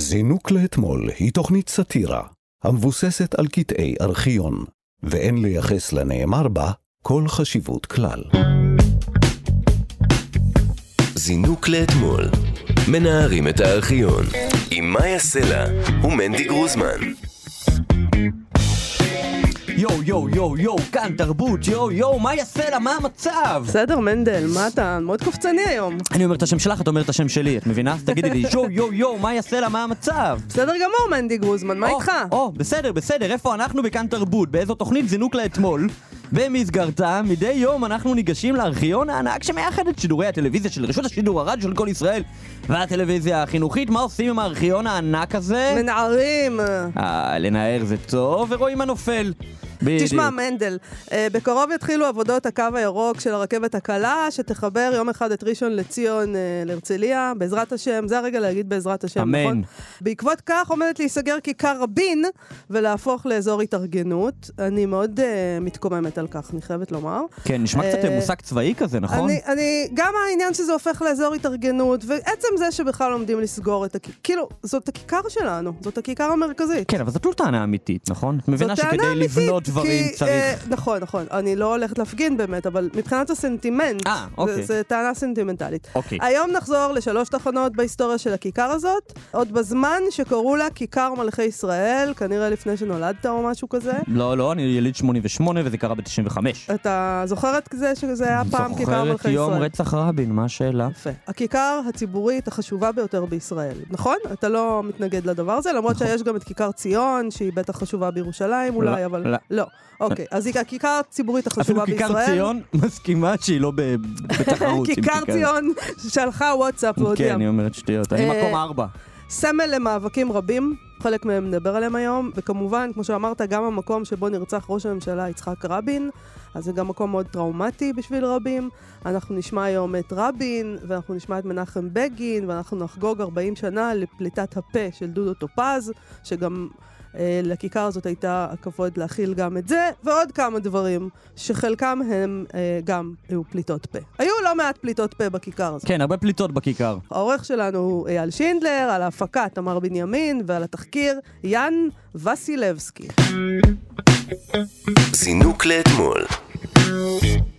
זינוק לאתמול היא תוכנית סאטירה המבוססת על קטעי ארכיון, ואין לייחס לנאמר בה כל חשיבות כלל. זינוק לאתמול. מנערים את הארכיון. עם מאיה סלע ומנדי גרוזמן. יואו, יואו, יואו, יואו, כאן תרבות, יואו, יואו, מה יעשה לה? מה המצב? בסדר, מנדל, מה אתה מאוד קופצני היום? אני אומר את השם שלך, את אומרת את השם שלי, את מבינה? תגידי לי, יואו, יואו, יואו, מה יעשה לה? מה המצב? בסדר גמור, מנדי גרוזמן, מה איתך? או, בסדר, בסדר, איפה אנחנו בכאן תרבות? באיזו תוכנית זינוק לאתמול? במסגרתה, מדי יום אנחנו ניגשים לארכיון הענק שמאחד את שידורי הטלוויזיה של רשות השידור הרדיו של כל ישראל והטלוויזיה החינוכית. מה עושים עם הארכיון הענק הזה? מנערים. אה, לנער זה טוב, ורואים הנופל. בדיוק. תשמע, מנדל, אה, בקרוב יתחילו עבודות הקו הירוק של הרכבת הקלה, שתחבר יום אחד את ראשון לציון אה, להרצליה, בעזרת השם, זה הרגע להגיד בעזרת השם, אמן. נכון? בעקבות כך עומדת להיסגר כיכר רבין ולהפוך לאזור התארגנות. אני מאוד אה, מתקוממת על כך, אני חייבת לומר. כן, נשמע קצת אה, מושג צבאי כזה, נכון? אני, אני, גם העניין שזה הופך לאזור התארגנות, ועצם זה שבכלל עומדים לסגור את הכיכר, כאילו, זאת הכיכר שלנו, זאת הכיכר המרכזית. כן, אבל זאת לא טענה אמיתית, נכון? את מבינה שכדי אמיתית, לבנות דברים כי, צריך... אה, נכון, נכון. אני לא הולכת להפגין באמת, אבל מבחינת הסנטימנט, אה, אוקיי. זה, זה טענה סנטימנטלית. אוקיי. היום נחזור לשלוש תחנות בהיסטוריה של הכיכר הזאת, עוד בזמן שקראו לה כיכר מלכי ישראל, כנראה לפני שנולדת או משהו כזה. לא, לא, אני יליד 88 וזה קרה ב-95. אתה זוכר את זה שזה היה פעם כיכר מלכי ישראל? יום רצח רבין, מה השאלה? יפה. הכיכר הציבורית החשובה ביותר בישראל, נכון? אתה לא מתנגד לדבר הזה, למרות נכון. שיש גם את כיכר ציון, שהיא בטח חשובה בירושלים אולי, לא, אבל... לא. לא. אוקיי, אז היא הכיכר הציבורית אפילו החשובה בישראל. כיכר ציון מסכימה שהיא לא בתחרות כיכר ציון שלחה וואטסאפ והודיעה. כן, אני אומרת שטויות. אני אה, מקום ארבע. סמל למאבקים רבים, חלק מהם נדבר עליהם היום, וכמובן, כמו שאמרת, גם המקום שבו נרצח ראש הממשלה יצחק רבין, אז זה גם מקום מאוד טראומטי בשביל רבים. אנחנו נשמע היום את רבין, ואנחנו נשמע את מנחם בגין, ואנחנו נחגוג 40 שנה לפליטת הפה של דודו טופז, שגם לכיכר הזאת הייתה הכבוד להכיל גם את זה, ועוד כמה דברים, שחלקם הם אה, גם היו פליטות פה. היו לא מעט פליטות פה בכיכר הזאת. כן, הרבה פליטות בכיכר. העורך שלנו הוא אייל שינדלר, על ההפקה תמר בנימין, ועל התחקיר יאן וסילבסקי. זינוק לאתמול.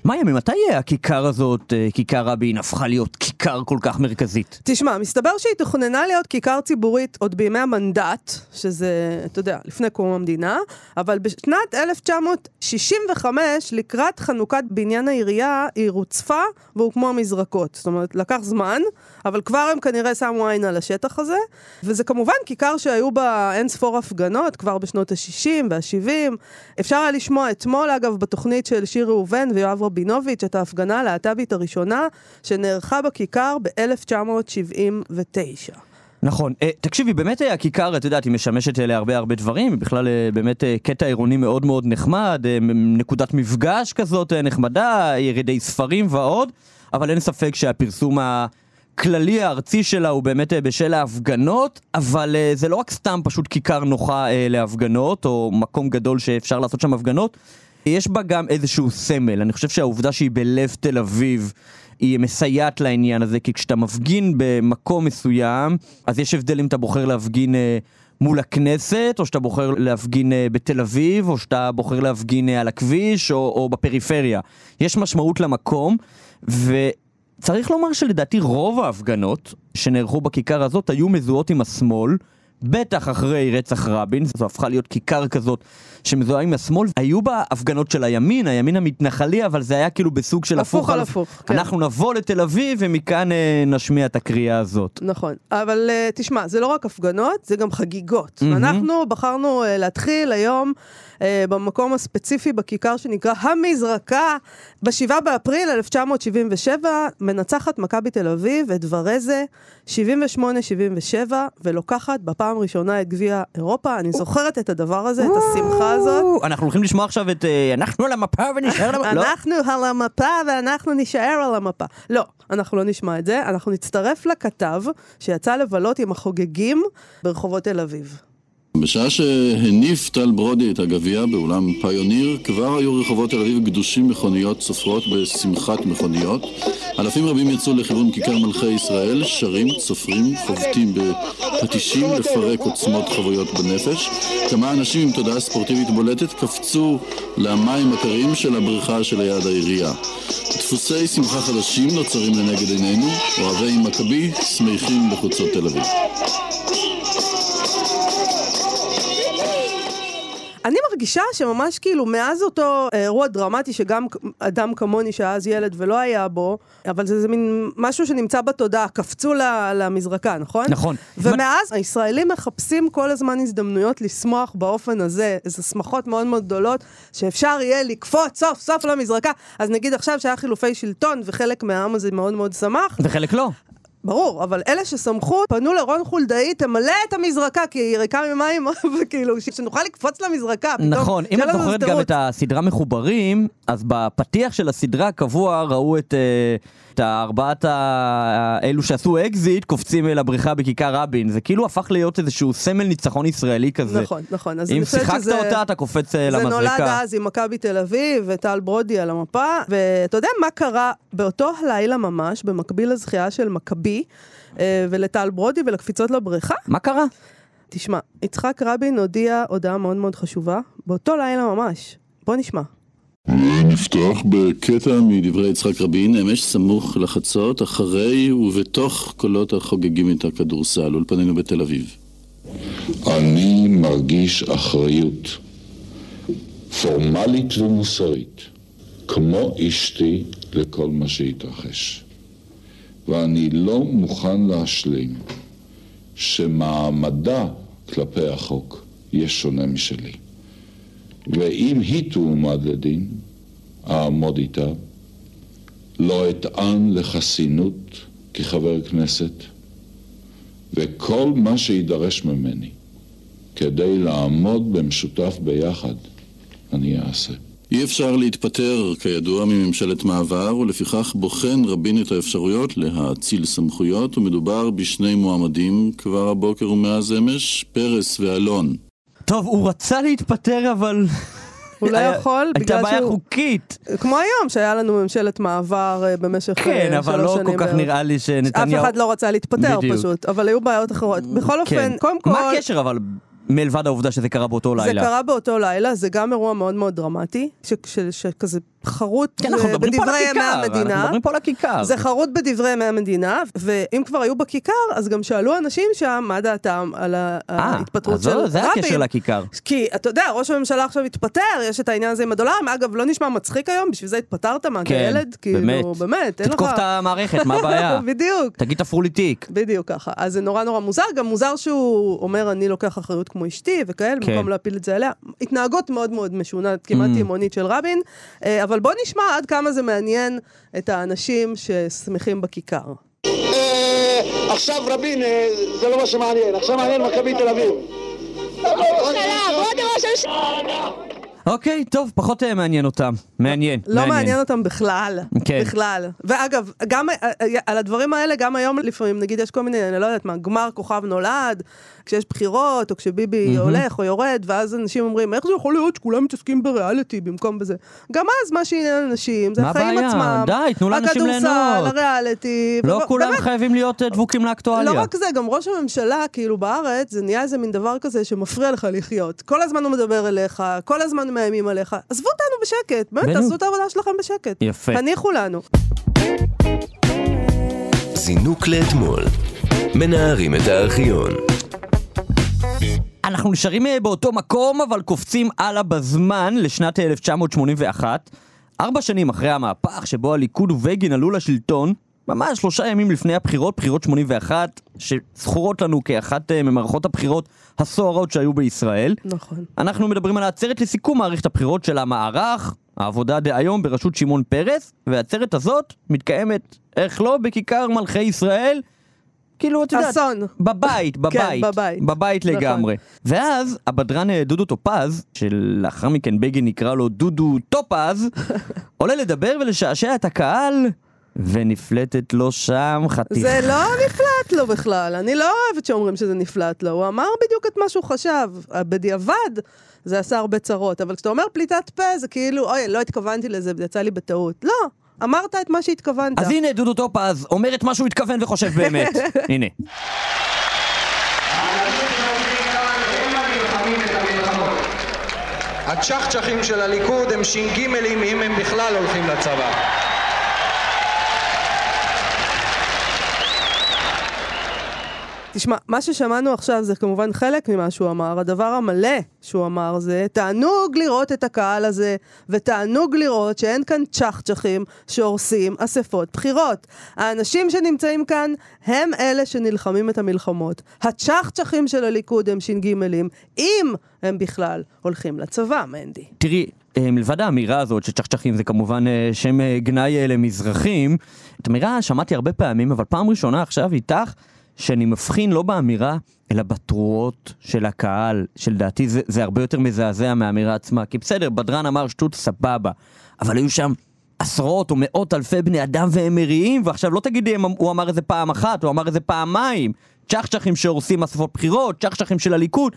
מאיה, ממתי הכיכר הזאת, אה, כיכר רבין, הפכה להיות כיכר כל כך מרכזית? תשמע, מסתבר שהיא תוכננה להיות כיכר ציבורית עוד בימי המנדט, שזה, אתה יודע, לפני קום המדינה, אבל בשנת 1965, לקראת חנוכת בניין העירייה, היא רוצפה והוקמו המזרקות. זאת אומרת, לקח זמן, אבל כבר הם כנראה שמו עין על השטח הזה, וזה כמובן כיכר שהיו בה אין ספור הפגנות, כבר בשנות ה-60 וה-70. אפשר היה לשמוע אתמול, אגב, בתוכנית של שיר ראובן ויואב רבינוביץ', את ההפגנה הלהט"בית הראשונה, שנערכה בכיכר ב-1979. נכון. אה, תקשיבי, באמת אה, הכיכר, את יודעת, היא משמשת אה, להרבה הרבה דברים, היא בכלל באמת קטע עירוני מאוד מאוד נחמד, נקודת מפגש כזאת נחמדה, ירידי ספרים ועוד, אבל אין ספק שהפרסום הכללי הארצי שלה הוא באמת בשל ההפגנות, אבל זה לא רק סתם פשוט כיכר נוחה להפגנות, או מקום גדול שאפשר לעשות שם הפגנות, יש בה גם איזשהו סמל. אני חושב שהעובדה שהיא בלב תל אביב, היא מסייעת לעניין הזה, כי כשאתה מפגין במקום מסוים, אז יש הבדל אם אתה בוחר להפגין אה, מול הכנסת, או שאתה בוחר להפגין אה, בתל אביב, או שאתה בוחר להפגין אה, על הכביש, או, או בפריפריה. יש משמעות למקום, וצריך לומר שלדעתי רוב ההפגנות שנערכו בכיכר הזאת היו מזוהות עם השמאל. בטח אחרי רצח רבין, זו הפכה להיות כיכר כזאת שמזוהה עם השמאל. היו בה הפגנות של הימין, הימין המתנחלי, אבל זה היה כאילו בסוג של הפוך הפוך על הפוך, כן. אנחנו נבוא לתל אביב ומכאן אה, נשמיע את הקריאה הזאת. נכון, אבל uh, תשמע, זה לא רק הפגנות, זה גם חגיגות. מהמם. אנחנו בחרנו uh, להתחיל היום uh, במקום הספציפי בכיכר שנקרא המזרקה. ב-7 באפריל 1977 מנצחת מכבי תל אביב את ורזה 78-77, ולוקחת בפעם הראשונה את גביע אירופה. אני זוכרת את הדבר הזה, את השמחה הזאת. אנחנו הולכים לשמוע עכשיו את אה, אנחנו על המפה ונשאר על המפה. לא? אנחנו על המפה ואנחנו נישאר על המפה. לא, אנחנו לא נשמע את זה, אנחנו נצטרף לכתב שיצא לבלות עם החוגגים ברחובות תל אביב. בשעה שהניף טל ברודי את הגביע באולם פיוניר, כבר היו רחובות תל אביב גדושים מכוניות צופרות בשמחת מכוניות. אלפים רבים יצאו לכיוון כיכר מלכי ישראל, שרים, צופרים, חובטים בפטישים לפרק עוצמות חבויות בנפש. כמה אנשים עם תודעה ספורטיבית בולטת קפצו למים הקרים של הבריכה שליד העירייה. דפוסי שמחה חדשים נוצרים לנגד עינינו, אוהבי מכבי שמחים בחוצות תל אביב. אני מרגישה שממש כאילו מאז אותו אירוע דרמטי שגם אדם כמוני שהיה אז ילד ולא היה בו, אבל זה, זה מין משהו שנמצא בתודעה, קפצו ל- למזרקה, נכון? נכון. ומאז הישראלים מחפשים כל הזמן הזדמנויות לשמוח באופן הזה, איזה שמחות מאוד מאוד גדולות, שאפשר יהיה לקפוץ סוף סוף למזרקה. אז נגיד עכשיו שהיה חילופי שלטון וחלק מהעם הזה מאוד מאוד שמח, וחלק לא. ברור, אבל אלה ששמחו פנו לרון חולדאי, תמלא את המזרקה, כי היא ריקה ממים, וכאילו, שנוכל לקפוץ למזרקה. פתאום, נכון, אם את זוכרת גם. את הסדרה מחוברים, אז בפתיח של הסדרה הקבוע ראו את, אה, את הארבעת ה- אלו שעשו אקזיט קופצים אל הבריכה בכיכר רבין. זה כאילו הפך להיות איזשהו סמל ניצחון ישראלי כזה. נכון, נכון. אם שיחקת שזה- אותה, אתה קופץ אה, זה נולד. אז עם מכבי תל אביב וטל ברודי על המפה, ואתה יודע מה קרה באותו הלילה ממש, במקביל לזכייה של מכבי, אה, ולטל ברודי ולקפיצות לבריכה? מה קרה? תשמע, יצחק רבין הודיע הודעה מאוד מאוד חשובה, באותו לילה ממש. בוא נשמע. נפתח בקטע מדברי יצחק רבין, אמש סמוך לחצות, אחרי ובתוך קולות החוגגים את הכדורסל, אולפנינו בתל אביב. אני מרגיש אחריות פורמלית ומוסרית, כמו אשתי, לכל מה שהתרחש. ואני לא מוכן להשלים שמעמדה כלפי החוק יהיה שונה משלי. ואם היא תועמד לדין, אעמוד איתה, לא אטען לחסינות כחבר כנסת, וכל מה שידרש ממני כדי לעמוד במשותף ביחד, אני אעשה. אי אפשר להתפטר, כידוע, מממשלת מעבר, ולפיכך בוחן רבין את האפשרויות להאציל סמכויות, ומדובר בשני מועמדים כבר הבוקר ומאז אמש, פרס ואלון. טוב, הוא רצה להתפטר, אבל... הוא לא יכול, הייתה בגלל בעיה שהוא... חוקית. כמו היום, שהיה לנו ממשלת מעבר אה, במשך אה, כן, שלוש אבל לא שנים כל כך. נראה לי אף שנתניהו... אחד לא רצה להתפטר. פשוט, אבל היו בעיות אחרות. בכל אופן, כן. קודם כל... מה הקשר אבל מלבד העובדה שזה קרה באותו זה לילה? קרה באותו לילה, זה גם אירוע מאוד מאוד דרמטי, שכזה חרוט כן, אנחנו אה, בדברי ימי הכיכר, אנחנו המדינה. מדברים פה על הכיכר. זה חרוט בדברי ימי המדינה, ואם כבר היו בכיכר, אז גם שאלו אנשים שם מה דעתם על אה, ההתפטרות של רבין. זה הקשר לכיכר. כי אתה יודע, ראש הממשלה עכשיו התפטר, יש את העניין הזה עם הדולרים, אגב, לא נשמע מצחיק היום, בשביל זה התפטרת, מה, אתה כן, ילד? כאילו, באמת. באמת, אין לך... תתקוף את המערכת, מה הבעיה? בדיוק. תגיד תפרו לי תיק. בדיוק ככה. אז זה נורא נורא מוזר, גם מוזר שהוא אומר אני לוקח אחריות כמו אשתי וכאלה, כן. במקום להפיל את זה עליה. התנהגות מאוד מאוד משונה, כמעט Mm. של רבין, אה, אבל בוא נשמע עד כמה זה מעניין את האנשים ששמחים בכיכר. אה, עכשיו רבין אה, זה לא מה שמעניין, עכשיו מעניין מכבי תל אביב. אוקיי, טוב, פחות אה, מעניין אותם. מעניין, לא מעניין אותם בכלל, כן. בכלל. ואגב, גם אה, אה, על הדברים האלה, גם היום לפעמים, נגיד יש כל מיני, אני לא יודעת מה, גמר כוכב נולד, כשיש בחירות, או כשביבי הולך או יורד, ואז אנשים אומרים, איך זה יכול להיות שכולם מתעסקים בריאליטי במקום בזה? גם אז מה שעניין אנשים, זה מה החיים הבעיה? עצמם. די, תנו לאנשים ליהנות. הכדורסל, הריאליטי. לא ו- כולם באמת, חייבים להיות דבוקים לאקטואליה. לא רק זה, גם ראש הממשלה, כאילו בארץ, זה נהיה איזה מין דבר כזה שמפריע לך לחיות. כל הזמן הוא מדבר אליך, כל הזמן מאיימים עליך. עזבו אותנו בשקט, באמת. תעשו את העבודה שלכם בשקט. יפה. תניחו לנו. זינוק לאתמול. מנערים את הארכיון. אנחנו נשארים אה, באותו מקום, אבל קופצים הלאה בזמן לשנת 1981. ארבע שנים אחרי המהפך שבו הליכוד ובגין עלו לשלטון, ממש שלושה ימים לפני הבחירות, בחירות 81, שזכורות לנו כאחת אה, ממערכות הבחירות הסוערות שהיו בישראל. נכון. אנחנו מדברים על העצרת לסיכום מערכת הבחירות של המערך, העבודה דהיום בראשות שמעון פרס, והעצרת הזאת מתקיימת, איך לא, בכיכר מלכי ישראל. כאילו, את יודעת, אסון. בבית, בבית, בבית. בבית נכון. לגמרי. ואז הבדרן אה, דודו טופז, שלאחר מכן בגין נקרא לו דודו טופז, עולה לדבר ולשעשע את הקהל, ונפלטת לו שם חתיכה. זה לא נפלט לו בכלל, אני לא אוהבת שאומרים שזה נפלט לו, הוא אמר בדיוק את מה שהוא חשב. בדיעבד זה עשה הרבה צרות, אבל כשאתה אומר פליטת פה זה כאילו, אוי, לא התכוונתי לזה, זה יצא לי בטעות. לא, אמרת את מה שהתכוונת. אז הנה דודו טופז אומר את מה שהוא התכוון וחושב באמת. הנה. הצ'חצ'חים של הליכוד הם ש"גים אם הם בכלל הולכים לצבא. תשמע, מה ששמענו עכשיו זה כמובן חלק ממה שהוא אמר. הדבר המלא שהוא אמר זה, תענוג לראות את הקהל הזה, ותענוג לראות שאין כאן צ'חצ'חים שהורסים אספות בחירות. האנשים שנמצאים כאן הם אלה שנלחמים את המלחמות. הצ'חצ'חים של הליכוד הם ש"גים, אם הם בכלל הולכים לצבא, מנדי. תראי, אה, מלבד האמירה הזאת שצ'חצ'חים זה כמובן אה, שם אה, גנאי למזרחים, את האמירה שמעתי הרבה פעמים, אבל פעם ראשונה עכשיו איתך, שאני מבחין לא באמירה, אלא בתרועות של הקהל, שלדעתי זה, זה הרבה יותר מזעזע מהאמירה עצמה. כי בסדר, בדרן אמר שטות סבבה, אבל היו שם עשרות או מאות אלפי בני אדם והם מריעים, ועכשיו לא תגידי הוא אמר את זה פעם אחת, הוא אמר את זה פעמיים. צ'חצ'חים שהורסים אספות בחירות, צ'חצ'חים של הליכוד.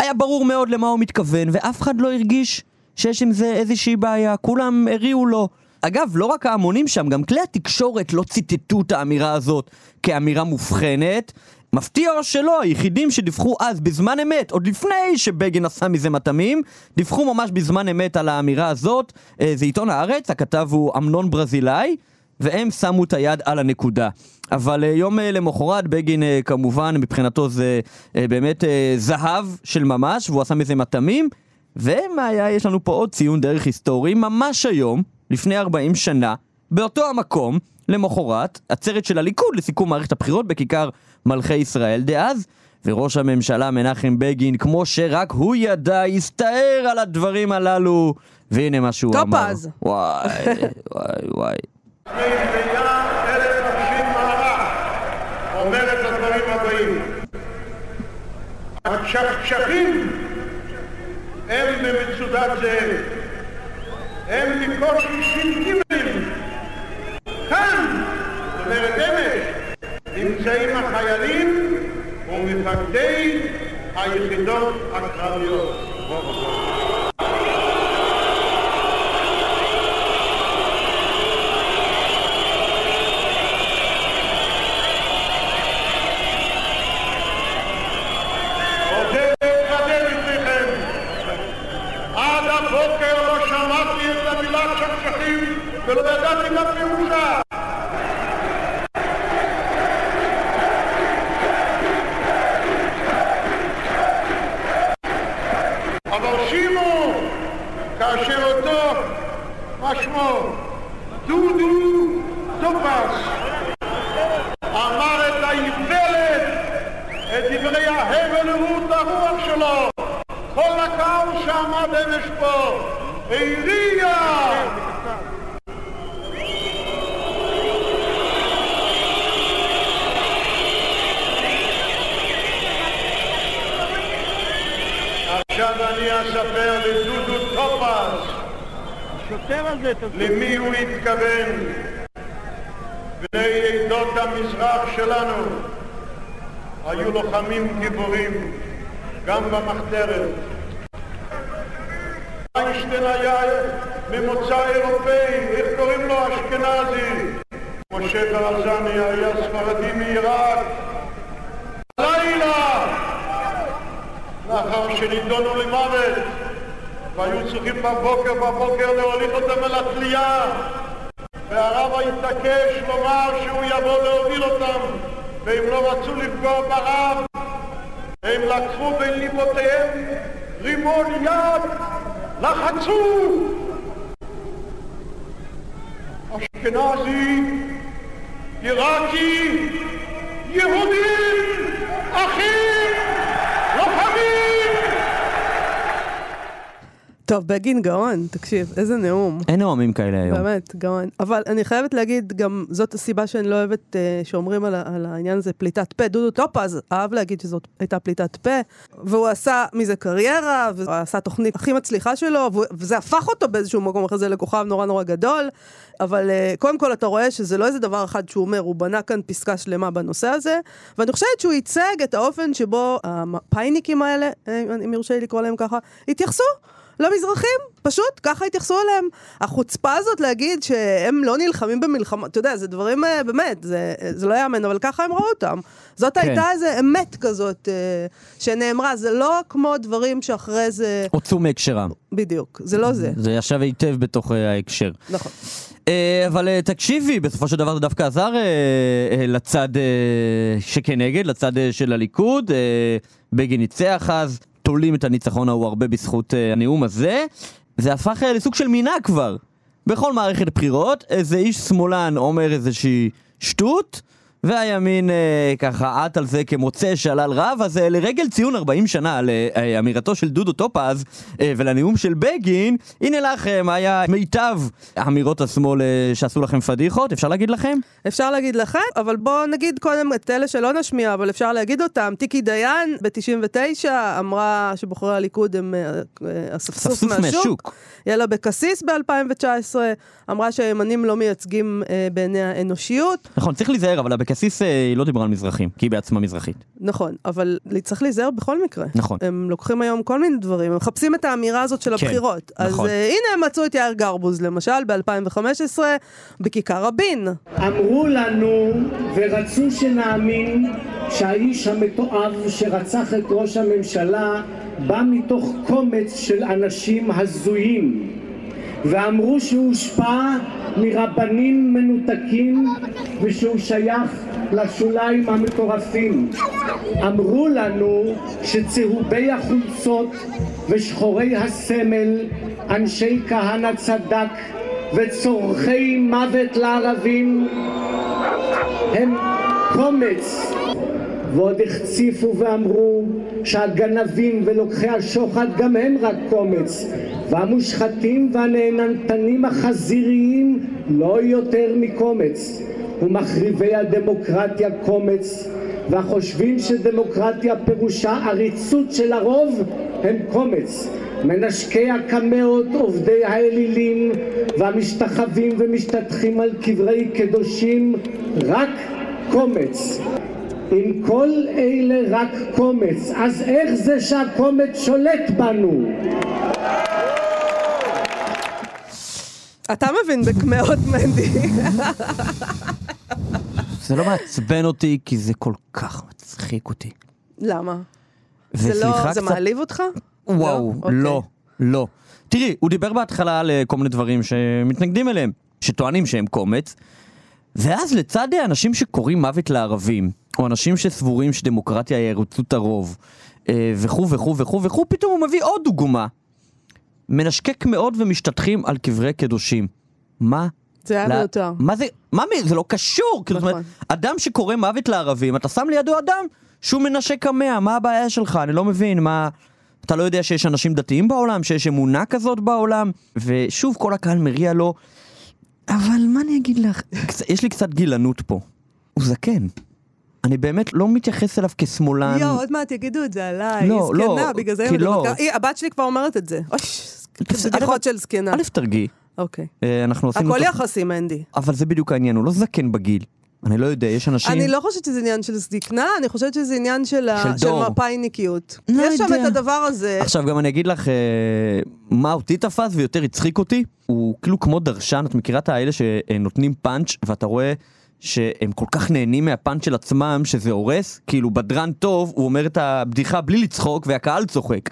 היה ברור מאוד למה הוא מתכוון, ואף אחד לא הרגיש שיש עם זה איזושהי בעיה, כולם הריעו לו. אגב, לא רק ההמונים שם, גם כלי התקשורת לא ציטטו את האמירה הזאת כאמירה מובחנת. מפתיע או שלא, היחידים שדיווחו אז בזמן אמת, עוד לפני שבגין עשה מזה מטעמים, דיווחו ממש בזמן אמת על האמירה הזאת. אה, זה עיתון הארץ, הכתב הוא אמנון ברזילאי, והם שמו את היד על הנקודה. אבל אה, יום אה, למחרת בגין כמובן מבחינתו זה באמת זהב של ממש, והוא עשה מזה מטעמים. ומה היה, יש לנו פה עוד ציון דרך היסטורי, ממש היום, לפני 40 שנה, באותו המקום, למחרת, עצרת של הליכוד לסיכום מערכת הבחירות בכיכר מלכי ישראל דאז, וראש הממשלה מנחם בגין, כמו שרק הוא ידע, הסתער על הדברים הללו, והנה מה שהוא אמר. טופז. וואי, וואי, וואי. אומר את הדברים הבאים: הצ'חצ'חים הם במצודת זאב, הם בקושי ש"גים. כאן, זאת אומרת אמש, נמצאים החיילים ומפקדי היחידות הקרביות. לדודו טופז למי הוא התכוון. בני עדות המזרח שלנו היו לוחמים גיבורים גם במחתרת. איינשטיין היה ממוצא אירופאי, איך קוראים לו? אשכנזי. משה ברזני היה ספרדי מעיראק. לילה! לאחר שנידונו למוות והיו צריכים בבוקר בבוקר להוליך אותם אל התלייה. והרב התעקש לומר שהוא יבוא להוביל אותם והם לא רצו לפגוע ברב. הם לקחו בין ליבותיהם רימון יד לחצו! אשכנזי, עיראקי, יהודים, אחים, לוחמים טוב, בגין גאון, תקשיב, איזה נאום. אין נאומים כאלה היום. באמת, גאון. אבל אני חייבת להגיד, גם זאת הסיבה שאני לא אוהבת אה, שאומרים על, על העניין הזה פליטת פה. דודו טופז אהב להגיד שזאת הייתה פליטת פה, והוא עשה מזה קריירה, והוא עשה תוכנית הכי מצליחה שלו, וזה הפך אותו באיזשהו מקום אחרי זה לכוכב נורא נורא גדול. אבל אה, קודם כל אתה רואה שזה לא איזה דבר אחד שהוא אומר, הוא בנה כאן פסקה שלמה בנושא הזה, ואני חושבת שהוא ייצג את האופן שבו הפייניקים האלה, אה, אם יורשה לי לקרוא להם ככה, התייחסו. למזרחים, פשוט ככה התייחסו אליהם. החוצפה הזאת להגיד שהם לא נלחמים במלחמה, אתה יודע, זה דברים, אה, באמת, זה, זה לא יאמן, אבל ככה הם ראו אותם. זאת כן. הייתה איזה אמת כזאת אה, שנאמרה, זה לא כמו דברים שאחרי זה, הוצאו מהקשרם. בדיוק, זה לא זה. זה ישב היטב בתוך אה, ההקשר. נכון. אה, אבל אה, תקשיבי, בסופו של דבר זה דווקא עזר אה, אה, לצד אה, שכנגד, לצד אה, של הליכוד. אה, בגין ניצח אז, תולים את הניצחון ההוא הרבה בזכות אה, הנאום הזה. זה הפך אה, לסוג של מנהג כבר. בכל מערכת בחירות, איזה איש שמאלן אומר איזושהי שטות, והימין אה, ככה עט על זה כמוצא שלל רב, אז אה, לרגל ציון 40 שנה לאמירתו של דודו טופז אה, ולנאום של בגין, הנה לכם, היה מיטב אמירות השמאל אה, שעשו לכם פדיחות, אפשר להגיד לכם? אפשר להגיד לכם, אבל בואו נגיד קודם את אלה שלא נשמיע, אבל אפשר להגיד אותם. טיקי דיין ב-99 אמרה שבוחרי הליכוד הם אה, אה, אספסוף אספסוף מהשוק. מהשוק. יאללה בקסיס ב-2019 אמרה שהימנים לא מייצגים אה, בעיני האנושיות. נכון, צריך להיזהר, אבל אבקסיס אה, היא לא דיברה על מזרחים, כי היא בעצמה מזרחית. נכון, אבל צריך להיזהר בכל מקרה. נכון. הם לוקחים היום כל מיני דברים, הם מחפשים את האמירה הזאת של כן, הבחירות. אז נכון. אה, הנה הם מצאו את יאיר גרבוז, למשל, ב-2015, בכיכר רבין. אמרו לנו ורצו שנאמין שהאיש המתועב שרצח את ראש הממשלה בא מתוך קומץ של אנשים הזויים ואמרו שהוא הושפע מרבנים מנותקים ושהוא שייך לשוליים המטורפים. אמרו לנו שצהובי החולצות ושחורי הסמל, אנשי כהנא צדק וצורכי מוות לערבים הם קומץ ועוד החציפו ואמרו שהגנבים ולוקחי השוחד גם הם רק קומץ והמושחתים והנהנתנים החזיריים לא יותר מקומץ ומחריבי הדמוקרטיה קומץ והחושבים שדמוקרטיה פירושה עריצות של הרוב הם קומץ מנשקי הקמאות, עובדי האלילים והמשתחווים ומשתטחים על קברי קדושים רק קומץ. אם כל אלה רק קומץ, אז איך זה שהקומץ שולט בנו? אתה מבין בקמעות, מנדי. זה לא מעצבן אותי, כי זה כל כך מצחיק אותי. למה? זה לא, זה קצת- מעליב אותך? וואו, אוקיי. לא, לא. תראי, הוא דיבר בהתחלה על אה, כל מיני דברים שמתנגדים אליהם, שטוענים שהם קומץ, ואז לצד אנשים שקוראים מוות לערבים, או אנשים שסבורים שדמוקרטיה היא עריצות הרוב, אה, וכו' וכו' וכו' וכו', פתאום הוא מביא עוד דוגמה. מנשקק מאוד ומשתטחים על קברי קדושים. מה? זה היה לא- מיותר. מה זה, מה מי, זה לא קשור, כאילו, זאת אומרת, אדם שקורא מוות לערבים, אתה שם לידו אדם שהוא מנשק קמע, מה הבעיה שלך? אני לא מבין, מה... אתה לא יודע שיש אנשים דתיים בעולם, שיש אמונה כזאת בעולם, ושוב כל הקהל מריע לו, אבל מה אני אגיד לך, יש לי קצת גילנות פה, הוא זקן. אני באמת לא מתייחס אליו כשמאלן. יואו, עוד מעט יגידו את זה עליי, לא, היא לא, זקנה, בגלל זה לא. היא- הבת שלי כבר אומרת את זה. אוי, בדיחות של זקנה. א', תרגיעי. אוקיי. אה, אנחנו עשינו... הכל יחסי, מנדי. אבל זה בדיוק העניין, הוא לא זקן בגיל. אני לא יודע, יש אנשים... אני לא חושבת שזה עניין של זקנה, אני חושבת שזה עניין של ה- של של. מפאיניקיות. לא יש שם יודע. את הדבר הזה. עכשיו גם אני אגיד לך אה, מה אותי תפס ויותר הצחיק אותי, הוא כאילו כמו דרשן, את מכירה את האלה שנותנים פאנץ' ואתה רואה שהם כל כך נהנים מהפאנץ' של עצמם שזה הורס, כאילו בדרן טוב הוא אומר את הבדיחה בלי לצחוק והקהל צוחק.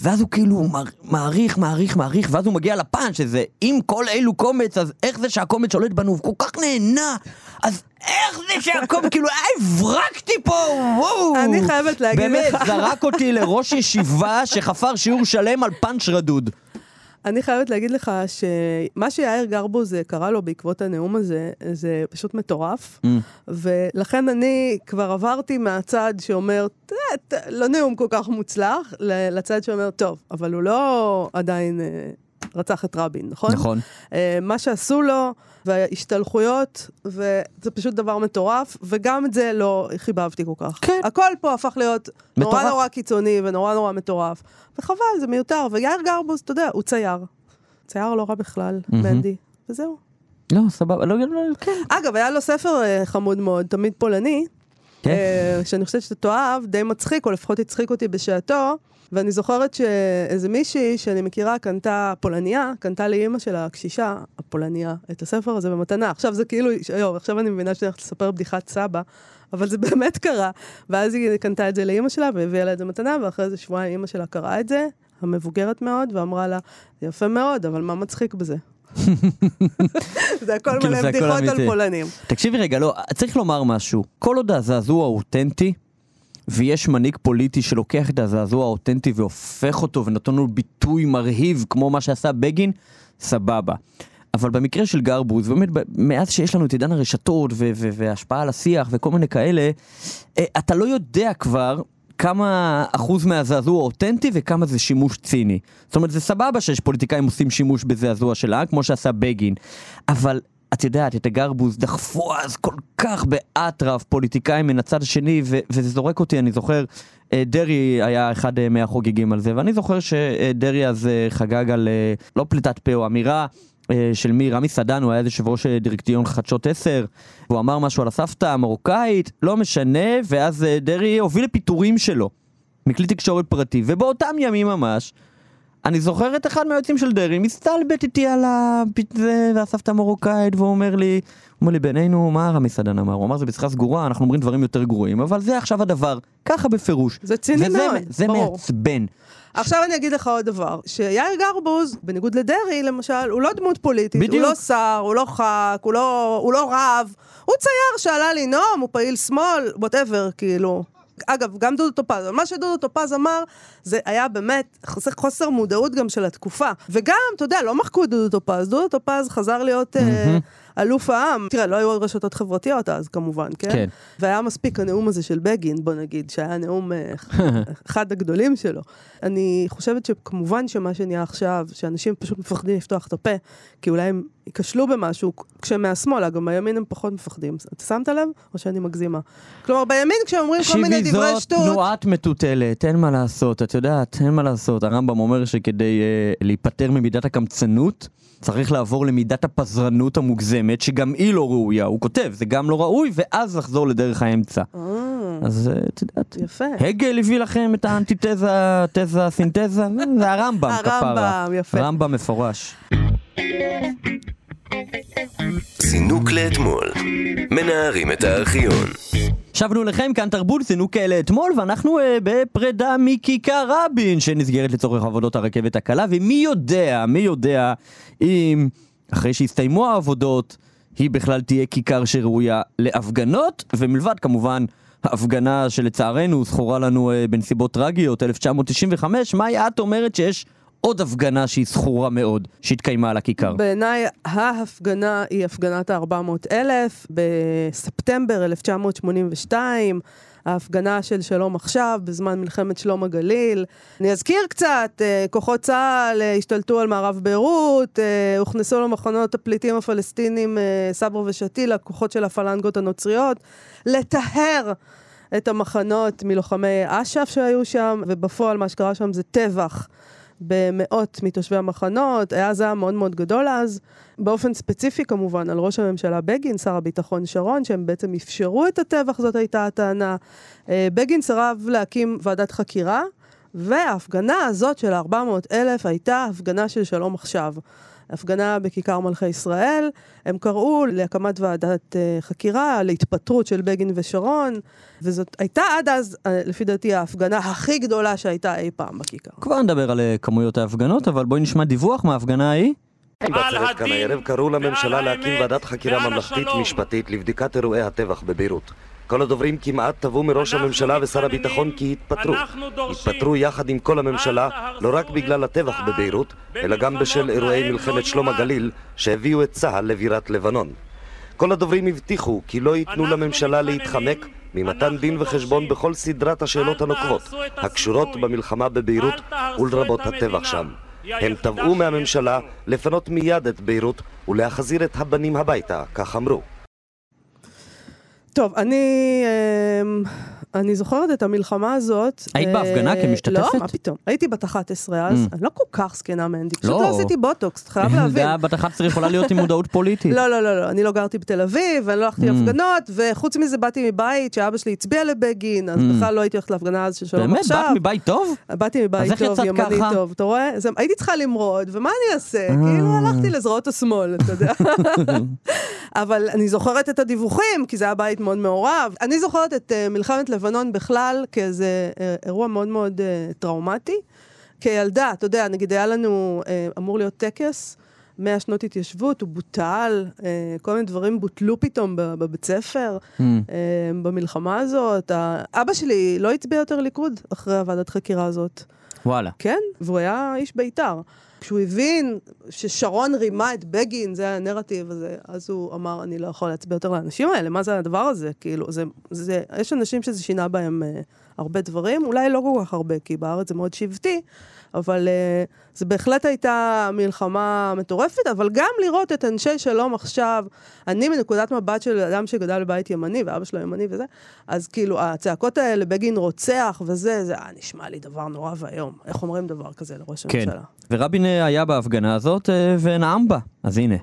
ואז הוא כאילו מעריך, מעריך, מעריך, ואז הוא מגיע לפאנץ' שזה אם כל אלו קומץ, אז איך זה שהקומץ שולט בנו, הוא כל כך נהנה, אז איך זה שהקומץ, כאילו, הברקתי פה, וואו. אני חייבת להגיד באמת, לך. זרק אותי לראש ישיבה שחפר שיעור שלם על פאנץ' רדוד. אני חייבת להגיד לך שמה שיאיר גרבוז קרא לו בעקבות הנאום הזה, זה פשוט מטורף. Mm. ולכן אני כבר עברתי מהצד שאומר, "ת- ת- לא נאום כל כך מוצלח, לצד שאומר, טוב, אבל הוא לא עדיין אה, רצח את רבין, נכון? נכון. אה, מה שעשו לו, וההשתלחויות, וזה פשוט דבר מטורף, וגם את זה לא חיבבתי כל כך. כן. הכל פה הפך להיות נורא מטורף. נורא קיצוני ונורא נורא מטורף. וחבל, זה מיותר. ויאיר גרבוז, אתה יודע, הוא צייר. צייר לא רע בכלל, מהמם. מנדי. וזהו. לא, סבבה, לא, לא, כן. אגב, היה לו ספר אה, חמוד מאוד, תמיד פולני, כן. אה, שאני חושבת שאתה תאהב, די מצחיק, או לפחות הצחיק אותי בשעתו. ואני זוכרת שאיזה מישהי שאני מכירה קנתה, פולניה, קנתה לאימא שלה, הקשישה, הפולניה, את הספר הזה במתנה. עכשיו זה כאילו, יואו, עכשיו אני מבינה שאני הולכת לספר בדיחת סבא, אבל זה באמת קרה. ואז היא קנתה את זה לאימא שלה והביאה לה את זה מתנה, ואחרי איזה שבועיים אימא שלה קראה את זה, המבוגרת מאוד, ואמרה לה, יפה מאוד, אבל מה מצחיק בזה? זה הכל כאילו, מלא בדיחות על. פולנים. תקשיבי רגע, לא, צריך לומר משהו. כל עוד הזעזוע אותנטי, ויש מנהיג פוליטי שלוקח את הזעזוע האותנטי והופך אותו ונותן לו ביטוי מרהיב, כמו מה שעשה בגין, סבבה. אבל במקרה של גרבוז, באמת, מאז שיש לנו את עידן הרשתות והשפעה על השיח וכל מיני כאלה, אה, אתה לא יודע כבר כמה אחוז מהזעזוע אותנטי וכמה זה שימוש ציני. זאת אומרת, זה סבבה שיש פוליטיקאים עושים שימוש בזעזוע של העם, כמו שעשה בגין, אבל את יודעת, את הגרבוז דחפו אז כל כך באטרף פוליטיקאים מן הצד השני, וזה זורק אותי, אני זוכר, אה, דרעי היה אחד אה, מהחוגגים על זה, ואני זוכר שדרעי אז אה, חגג על לא פליטת פה, או אמירה של מי, רמי סדן, הוא היה יושב ראש דירקטיון חדשות 10, והוא אמר משהו על הסבתא המרוקאית, לא משנה, ואז דרעי הוביל לפיטורים שלו, מכלי תקשורת פרטי, ובאותם ימים ממש, אני זוכר את אחד מהיועצים של דרעי, מסתלבט איתי על הפ- זה והסבתא המרוקאית, והוא אומר לי, הוא אומר לי, בינינו, מה רמי סדן אמר? הוא אמר, זה בשיחה סגורה, אנחנו אומרים דברים יותר גרועים, אבל זה עכשיו הדבר, ככה בפירוש. זה ציני וזה- מאוד, זה ברור. מעצבן. עכשיו אני אגיד לך עוד דבר, שיאיר גרבוז, בניגוד לדרעי למשל, הוא לא דמות פוליטית, בדיוק. הוא לא שר, הוא לא ח"כ, הוא לא, הוא לא רב, הוא צייר שעלה לנאום, הוא פעיל שמאל, whatever, כאילו. אגב, גם דודו טופז, אבל מה שדודו טופז אמר, זה היה באמת חוסר, חוסר מודעות גם של התקופה. וגם, אתה יודע, לא מחקו את דודו טופז, דודו טופז חזר להיות אה, אלוף העם. תראה, לא היו עוד רשתות חברתיות אז, כמובן, כן? כן. והיה מספיק הנאום הזה של בגין, בוא נגיד, שהיה נאום אה, אחד הגדולים שלו. אני חושבת שכמובן שמה שנהיה עכשיו, שאנשים פשוט מפחדים לפתוח את הפה, כי אולי הם ייכשלו במשהו, כשהם מהשמאל, אגב, מהימין הם פחות מפחדים. אתה שמת לב? או שאני מגזימה? כלומר, בימין כשאומרים כל מיני דברי זאת שטות... תנועת מטוטלת, אין מה לעשות, את יודעת, אין מה לעשות. הרמב"ם אומר שכדי אה, להיפטר ממידת הקמצנות, צריך לעבור למידת הפזרנות המוגזמת, שגם היא לא ראויה. הוא כותב, זה גם לא ראוי, ואז לחזור לדרך האמצע. אה, אז אה, את יודעת, יפה. הגל הביא לכם את האנטיתזה, תזה, סינתזה, זה הרמב"ם, כפרה. הרמב"ם, יפה. רמב"ם מפורש. זינוק לאתמול. מנערים את הארכיון. שבנו לכם כאן תרבות זינוק לאתמול ואנחנו uh, בפרידה מכיכר רבין שנסגרת לצורך עבודות הרכבת הקלה ומי יודע, מי יודע אם אחרי שיסתיימו העבודות היא בכלל תהיה כיכר שראויה להפגנות ומלבד כמובן ההפגנה שלצערנו זכורה לנו uh, בנסיבות טרגיות 1995 מאי את אומרת שיש עוד הפגנה שהיא זכורה מאוד שהתקיימה על הכיכר. בעיניי ההפגנה היא הפגנת ה-400 אלף בספטמבר 1982. ההפגנה של שלום עכשיו בזמן מלחמת שלום הגליל. אני אזכיר קצת, אה, כוחות צה"ל אה, השתלטו על מערב ביירות, אה, הוכנסו למחנות הפליטים הפלסטינים סברה ושתילה, כוחות של הפלנגות הנוצריות, לטהר את המחנות מלוחמי אש"ף שהיו שם, ובפועל מה שקרה שם זה טבח. במאות מתושבי המחנות, היה זעם מאוד מאוד גדול אז, באופן ספציפי כמובן על ראש הממשלה בגין, שר הביטחון שרון, שהם בעצם אפשרו את הטבח, זאת הייתה הטענה. אה, בגין סירב להקים ועדת חקירה, וההפגנה הזאת של 400 אלף הייתה הפגנה של שלום עכשיו. הפגנה בכיכר מלכי ישראל, הם קראו להקמת ועדת uh, חקירה, להתפטרות של בגין ושרון, וזאת הייתה עד אז, uh, לפי דעתי, ההפגנה הכי גדולה שהייתה אי פעם בכיכר. כבר נדבר על אה, כמויות ההפגנות אבל בואי נשמע דיווח מההפגנה ההיא. בעצרת כאן הערב קראו לממשלה להקים ועדת חקירה ממלכתית משפטית לבדיקת אירועי הטבח בביירות. כל הדוברים כמעט תבעו מראש הממשלה ושר הביטחון כי התפטרו. התפטרו יחד עם כל הממשלה, לא רק בגלל הטבח בביירות, אלא גם בשל אירועי מלחמת שלום הגליל, שהביאו את צה"ל לבירת לבנון. כל הדוברים הבטיחו כי לא ייתנו לממשלה להתחמק ממתן דין וחשבון בכל סדרת השאלות הנוקבות, הקשורות במלחמה בביירות ולרבות הטבח שם. הם תבעו מהממשלה לפנות מיד את ביירות ולהחזיר את הבנים הביתה, כך אמרו. טוב, אני, אמ, אני זוכרת את המלחמה הזאת. היית בהפגנה אה, כמשתתפת? לא, מה פתאום. הייתי בת 11 אז, Mm. אני לא כל כך זקנה מנדי, פשוט לא. לא עשיתי בוטוקס, חייב להבין. בת 11 יכולה להיות עם מודעות פוליטית. לא, לא, לא, לא, אני לא גרתי בתל אביב, ואני לא הלכתי Mm. להפגנות, וחוץ מזה באתי מבית שאבא שלי הצביע לבגין, אז Mm. בכלל לא הייתי הולכת להפגנה אז של שלום באמת? עכשיו. באת מבית טוב? באתי מבית טוב, ימני? טוב, אתה רואה? הייתי צריכה למרוד, ומה אני אעשה? אה. כאילו הלכתי לזרועות השמאל, אתה יודע. אבל אני זוכרת את הדיווחים, כי זה היה בית מאוד מעורב. אני זוכרת את uh, מלחמת לבנון בכלל כאיזה uh, אירוע מאוד מאוד uh, טראומטי. כילדה, אתה יודע, נגיד היה לנו, uh, אמור להיות טקס, 100 שנות התיישבות, הוא בוטל, uh, כל מיני דברים בוטלו פתאום בב- בבית ספר, Mm. uh, במלחמה הזאת. אבא שלי לא הצביע יותר ליכוד אחרי הוועדת חקירה הזאת. וואלה. כן, והוא היה איש בית"ר. כשהוא הבין ששרון רימה את בגין, זה הנרטיב הזה, אז הוא אמר, אני לא יכול להצביע יותר לאנשים האלה, מה זה הדבר הזה? כאילו, זה, זה, יש אנשים שזה שינה בהם אה, הרבה דברים, אולי לא כל כך הרבה, כי בארץ זה מאוד שבטי, אבל אה, זה בהחלט הייתה מלחמה מטורפת, אבל גם לראות את אנשי שלום עכשיו, אני מנקודת מבט של אדם שגדל בבית ימני, ואבא שלו ימני וזה, אז כאילו, הצעקות האלה, בגין רוצח וזה, זה היה נשמע לי דבר נורא ואיום. איך אומרים דבר כזה לראש כן. הממשלה? ורבין אה, היה בהפגנה הזאת אה, ונאם בה. אז הנה.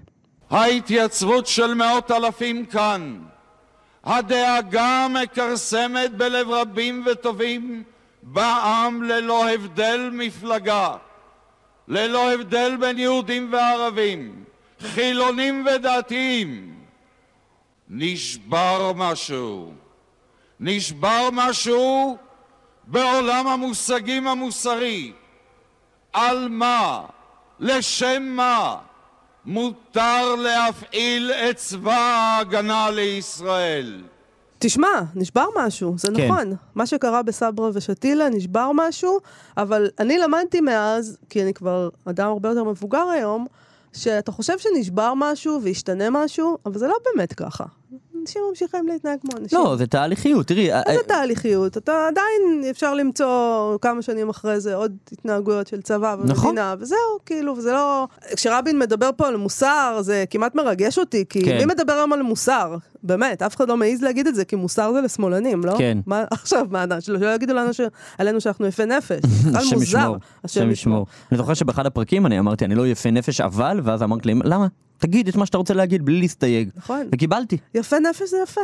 ההתייצבות של מאות אלפים כאן, הדאגה מכרסמת בלב רבים וטובים בעם ללא הבדל מפלגה, ללא הבדל בין יהודים וערבים, חילונים ודתיים. נשבר משהו. נשבר משהו בעולם המושגים המוסרי. על מה? לשם מה? מותר להפעיל את צבא ההגנה לישראל. תשמע, נשבר משהו, זה כן. נכון. מה שקרה בסברה ושתילה, נשבר משהו, אבל אני למדתי מאז, כי אני כבר אדם הרבה יותר מבוגר היום, שאתה חושב שנשבר משהו והשתנה משהו, אבל זה לא באמת ככה. אנשים ממשיכים להתנהג כמו אנשים. לא, זה תהליכיות. תראי, אה, איזה תהליכיות? אתה עדיין אפשר למצוא כמה שנים אחרי זה עוד התנהגויות של צבא נכון. ומדינה, וזהו, כאילו, וזה לא... כשרבין מדבר פה על מוסר, זה כמעט מרגש אותי, כי כן. מי מדבר היום על מוסר? באמת, אף אחד לא מעז להגיד את זה, כי מוסר זה לשמאלנים, לא? כן. מה, עכשיו, מה, שלא יגידו לנו ש... עלינו שאנחנו יפי נפש. זה השם מוזר. ישמור, השם ישמור. אני זוכר שבאחד הפרקים אני אמרתי, אני לא יפה נפש, אבל, ואז אמרת לי, למה? תגיד את מה שאתה רוצה להגיד בלי להסתייג. נכון. וקיבלתי. יפה נפש זה יפה.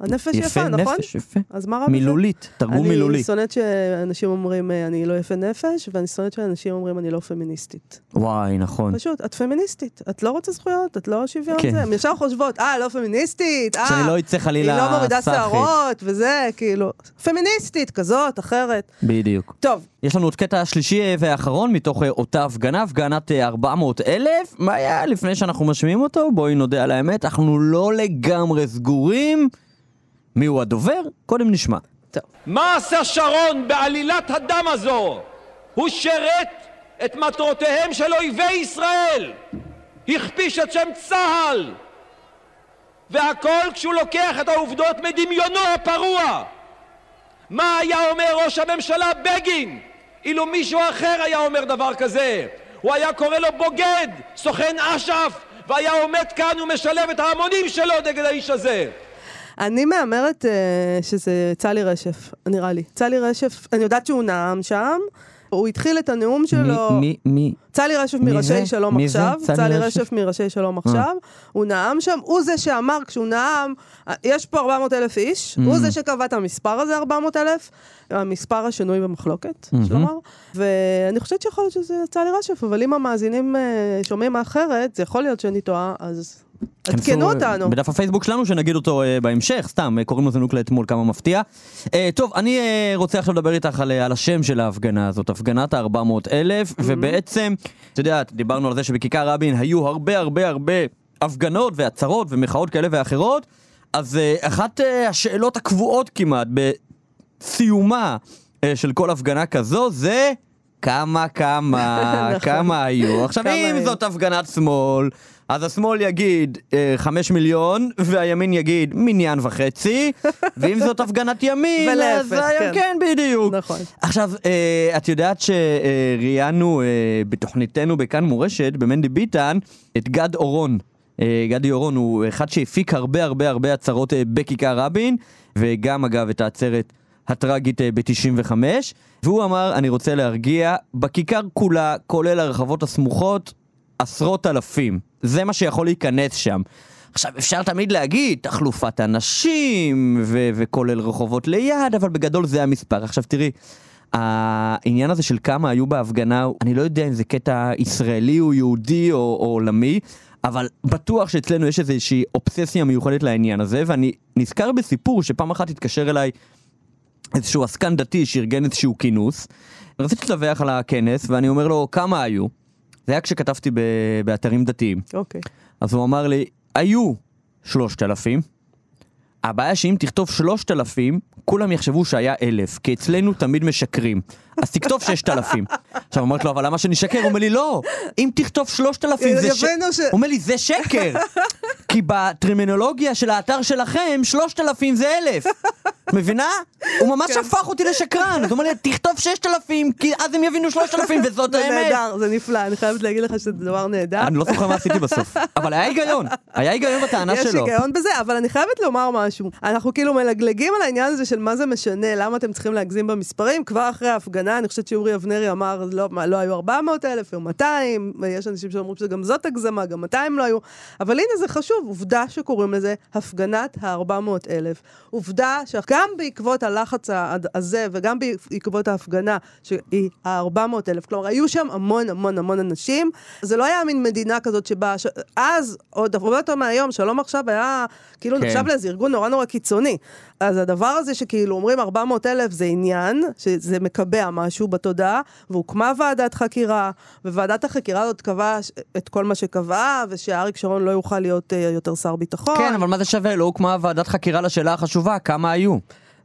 הנפש יפה יפה, נכון? נפש, יפה. אז מה רע בזה? מילולית, תרגום מילולי. אני שונאת שאנשים אומרים אה, אני לא יפה נפש, ואני שונאת שאנשים אומרים אני לא פמיניסטית. וואי, נכון. פשוט, את פמיניסטית, את לא רוצה זכויות, את לא שוויון כן. זה. הם ישר חושבות, אה, לא פמיניסטית, אה, שאני לא אצא חלילה היא לא מורידה סאחית." שערות, וזה, כאילו, פמיניסטית, כזאת, אחרת. בדיוק. טוב. יש לנו את קטע השלישי אה, והאחרון מתוך אה, אותה הפגנה, הפגנת אה, 400 אלף. מה היה לפני שאנחנו משמיעים אותו? בואי נודה על האמת, אנחנו לא לגמרי סגורים. מי הוא הדובר? קודם נשמע. מה עשה שרון בעלילת הדם הזו? הוא שירת את מטרותיהם של אויבי ישראל! הכפיש את שם צה"ל! והכל כשהוא לוקח את העובדות מדמיונו הפרוע! מה היה אומר ראש הממשלה בגין אילו מישהו אחר היה אומר דבר כזה? הוא היה קורא לו בוגד, סוכן אש"ף, והיה עומד כאן ומשלב את ההמונים שלו נגד האיש הזה. אני מהמרת אה, שזה צלי רשף, נראה לי. צלי רשף, אני יודעת שהוא נאם שם, הוא התחיל את הנאום שלו... מי, מי, צלי רשף מי מראשי זה? שלום מי זה? עכשיו, צלי צלי רשף? מראשי שלום אה. עכשיו, הוא נאם שם, הוא זה שאמר כשהוא נאם, יש פה 400 אלף איש, Mm. הוא זה שקבע את המספר הזה, 400 אלף, המספר השנוי במחלוקת, יש Mhm. לומר, ואני חושבת שיכול להיות שזה צלי רשף, אבל אם המאזינים אה, שומעים אחרת, זה יכול להיות שאני טועה, אז עדכנו אותנו. בדף הפייסבוק שלנו שנגיד אותו אה, בהמשך, סתם, אה, קוראים לזה נוקלה אתמול, כמה מפתיע. אה, טוב, אני אה, רוצה עכשיו לדבר איתך על, אה, על השם של ההפגנה הזאת, הפגנת ה-400 אלף, ובעצם, את יודעת, דיברנו על זה שבכיכר רבין היו הרבה הרבה הרבה הפגנות ועצרות ומחאות כאלה ואחרות. אז אה, אחת אה, השאלות הקבועות כמעט בסיומה אה, של כל הפגנה כזו זה כמה כמה נכון. כמה היו. עכשיו אם. זאת הפגנת שמאל, אז השמאל יגיד אה, חמש מיליון והימין יגיד מניין וחצי, ואם זאת הפגנת ימין, אז ולהפך, היה- כן. כן בדיוק. נכון. עכשיו, אה, את יודעת שראיינו אה, בתוכניתנו בכאן מורשת, במנדי ביטן, את גד אורון. אה, גדי אורון הוא אחד שהפיק הרבה הרבה הרבה הצהרות אה, בכיכר רבין, וגם אגב את העצרת הטראגית אה, ב-95, והוא אמר, אני רוצה להרגיע, בכיכר כולה, כולל הרחבות הסמוכות, עשרות אלפים. זה מה שיכול להיכנס שם. עכשיו, אפשר תמיד להגיד, תחלופת אנשים, ו- וכולל רחובות ליד, אבל בגדול זה המספר. עכשיו תראי, העניין הזה של כמה היו בהפגנה, אני לא יודע אם זה קטע ישראלי או יהודי או, או עולמי, אבל בטוח שאצלנו יש איזושהי אובססיה מיוחדת לעניין הזה, ואני נזכר בסיפור שפעם אחת התקשר אליי איזשהו עסקן דתי שארגן איזשהו כינוס. רציתי לדווח על הכנס, ואני אומר לו, כמה היו? זה היה כשכתבתי ב- באתרים דתיים. אוקיי. אז הוא אמר לי, היו שלושת אלפים. הבעיה שאם תכתוב שלושת אלפים, כולם יחשבו שהיה אלף, כי אצלנו תמיד משקרים. אז תכתוב ששת אלפים. עכשיו אמרתי לו, אבל למה שנשקר? הוא אומר לי, לא, אם תכתוב שלושת אלפים זה שקר. הוא אומר לי, זה שקר. כי בטרמינולוגיה של האתר שלכם, שלושת אלפים זה אלף. את מבינה? הוא ממש כן. הפך אותי לשקרן. אז הוא אומר לי, תכתוב ששת אלפים, כי אז הם יבינו שלושת אלפים, וזאת זה האמת. נהדר, זה נפלא, אני חייבת להגיד לך שזה דבר נהדר. אני לא זוכר מה עשיתי בסוף. אבל היה היגיון, היה היגיון בטענה יש שלו. היגיון בזה, אבל אני חייבת לומר משהו. אנחנו כאילו מלגלגים על העניין הזה של מה זה משנה, למה אתם צריכים להגזים במספרים. כבר אחרי ההפגנה, אני חושבת שאורי אבנרי אמר, לא, מה, לא היו 400 אלף, היו 200, ויש אנשים שאומרים שגם זאת הגזמה, גם 200 לא היו. אבל הנה זה חשוב, עובדה שקוראים לזה הפגנת ה-400 אלף. עובדה שגם בעקבות הלחץ הזה, וגם בעקבות ההפגנה, שהיא ה-400 אלף, כלומר, היו שם המון המון המון אנשים. זה לא היה מין מדינה כזאת שבה, ש... אז, עוד הרבה יותר מהיום, שלום עכשיו היה, כאילו כן. נחשב לאיזה ארגון נורא נורא קיצוני. אז הדבר הזה שכאילו אומרים 400 אלף זה עניין, שזה מקבע משהו בתודעה, והוקמה ועדת חקירה, וועדת החקירה הזאת קבעה את כל מה שקבעה, ושאריק שרון לא יוכל להיות uh, יותר שר ביטחון. כן, אבל מה זה שווה? לא הוקמה ועדת חקירה לשאלה החשובה, כמה היו?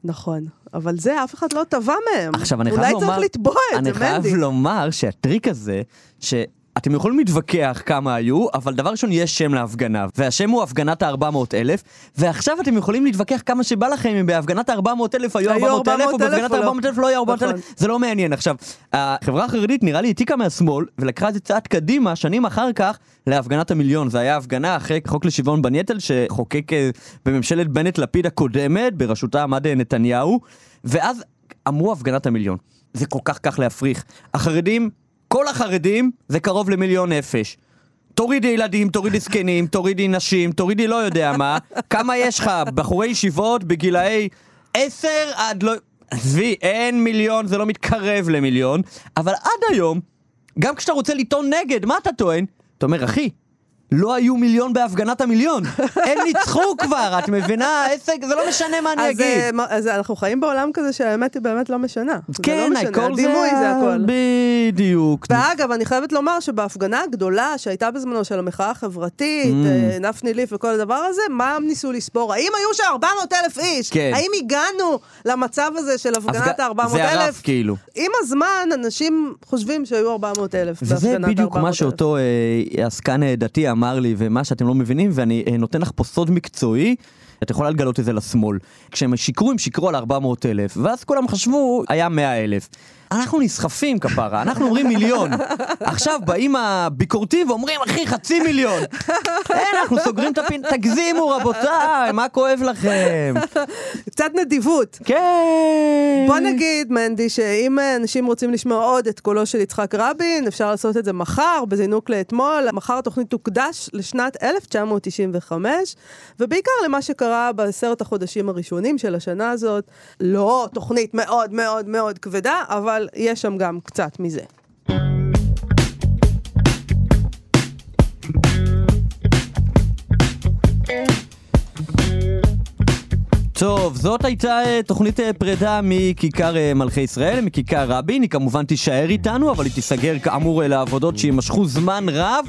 נכון, אבל זה אף אחד לא תבע מהם. עכשיו, אני חייב לומר... אולי צריך לתבוע את אני זה, חייב מנדי. לומר שהטריק הזה, ש... אתם יכולים להתווכח כמה היו, אבל דבר ראשון יש שם להפגנה, והשם הוא הפגנת ה-400 אלף, ועכשיו אתם יכולים להתווכח כמה שבא לכם אם בהפגנת ה-400 אלף היו היו 400 אלף, או 400,000 בהפגנת לא. ה-400 אלף לא היו 400 נכון. אלף, זה לא מעניין. עכשיו, החברה החרדית נראה לי העתיקה מהשמאל, ולקחה את זה צעד קדימה, שנים אחר כך, להפגנת המיליון. זה היה הפגנה אחרי חוק לשוויון בנטל, שחוקק אה, בממשלת בנט-לפיד הקודמת, בראשותה עמד אה, נתניהו, ואז אמרו הפגנת המיליון. זה כל כך כך להפריך. החרדים, כל החרדים, זה קרוב למיליון נפש. תורידי ילדים, תורידי זקנים, תורידי נשים, תורידי לא יודע מה. כמה יש לך? בחורי ישיבות בגילאי 10 עד לא... עזבי, אין מיליון, זה לא מתקרב למיליון. אבל עד היום, גם כשאתה רוצה לטעון נגד, מה אתה טוען? אתה אומר, אחי, לא היו מיליון בהפגנת המיליון. הם ניצחו כבר, את מבינה? עסק, זה לא משנה מה אני אגיד. אה, אז אנחנו חיים בעולם כזה שהאמת היא באמת לא משנה. כן, לא משנה, הכל זה... הדימוי זה הכל. בדיוק. ואגב, אני חייבת לומר שבהפגנה הגדולה שהייתה בזמנו של המחאה החברתית, Mm. אה, נפני ליף וכל הדבר הזה, מה הם ניסו לספור? האם היו שם 400 אלף איש? כן. האם הגענו למצב הזה של הפגנת ה-400 זה הרף אלף? כאילו. עם הזמן, אנשים חושבים שהיו 400 אלף וזה בהפגנת ה-400 בדיוק מה אלף. שאותו אה, עסקן דתי אמר לי, ומה שאתם לא מבינים, ואני אה, נותן לך פה סוד מקצועי. את יכולה לגלות את זה לשמאל. כשהם שיקרו, הם שיקרו על 400 אלף, ואז כולם חשבו, היה 100 אלף. אנחנו נסחפים כפרה, אנחנו אומרים מיליון. עכשיו באים הביקורתיים ואומרים, אחי, חצי מיליון. אין, אנחנו סוגרים את הפין... תגזימו רבותיי, מה כואב לכם? קצת נדיבות. כן. בוא נגיד, מנדי, שאם אה, אנשים רוצים לשמוע עוד את קולו של יצחק רבין, אפשר לעשות את זה מחר, בזינוק לאתמול. מחר התוכנית תוקדש לשנת 1995, ובעיקר למה שקרה בעשרת החודשים הראשונים של השנה הזאת. לא תוכנית מאוד מאוד מאוד כבדה, אבל יש שם גם קצת מזה. טוב, זאת הייתה אה, תוכנית אה, פרידה מכיכר אה, מלכי ישראל, מכיכר רבין. היא כמובן תישאר איתנו, אבל היא תיסגר כאמור לעבודות שיימשכו זמן רב.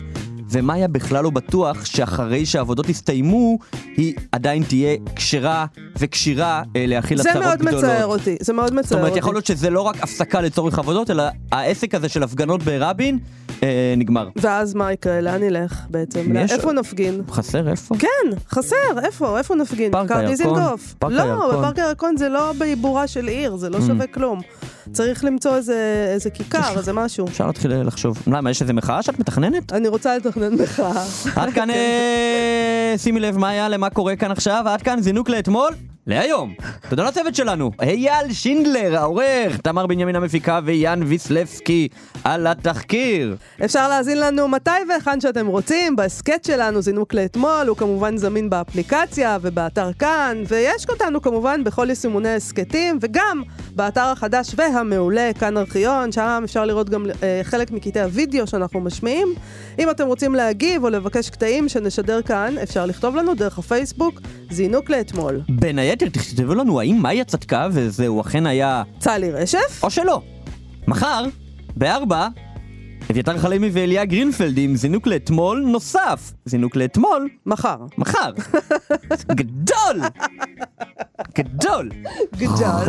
ומאיה בכלל לא בטוח שאחרי שהעבודות יסתיימו, היא עדיין תהיה כשרה וכשירה אה, להכיל זה הצהרות מאוד גדולות. מצער אותי, זה מאוד מצער זאת אומרת, אותי. יכול להיות שזה לא רק הפסקה לצורך עבודות, אלא העסק הזה של הפגנות ברבין אה, נגמר. ואז מה יקרה? לאן נלך בעצם? יש? איפה נפגין? חסר איפה? כן, חסר, איפה? איפה נפגין? פארק הירקון. פארק לא, הירקון. בפארק הירקון זה לא בעיבורה של עיר, זה לא Mm. שווה כלום. צריך למצוא איזה איזה כיכר, איזה משהו. אפשר להתחיל לחשוב. למה, יש איזה מחאה שאת מתכננת? אני רוצה לתכנן מחאה. עד כאן, אה, שימי לב מה היה, למה קורה כאן עכשיו, עד כאן זינוק לאתמול. להיום. תודה לצוות שלנו. אייל שינדלר, העורך, תמר בנימין המפיקה ויאן ויסלבסקי על התחקיר. אפשר להאזין לנו מתי והיכן שאתם רוצים, בהסכת שלנו זינוק לאתמול, הוא כמובן זמין באפליקציה ובאתר כאן, ויש אותנו כמובן בכל יישומוני הסכתים, וגם באתר החדש והמעולה, כאן ארכיון, שם אפשר לראות גם אה, חלק מקטעי הוידאו שאנחנו משמיעים. אם אתם רוצים להגיב או לבקש קטעים שנשדר כאן, אפשר לכתוב לנו דרך הפייסבוק, זינוק לאתמול. בין היתר, תכתבו לנו האם מאיה צדקה וזהו אכן היה... צלי רשף? או שלא. מחר, בארבע, אביתר חלימי ואליה גרינפלד עם זינוק לאתמול נוסף. זינוק לאתמול. מחר. מחר. גדול! גדול! גדול.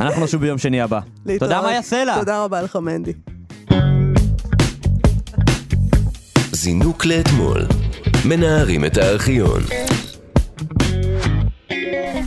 אנחנו נשוב ביום שני הבא. להתראות. תודה מאיה סלע. תודה רבה לך מנדי. זינוק לאתמול. מנערים את הארכיון. Yeah.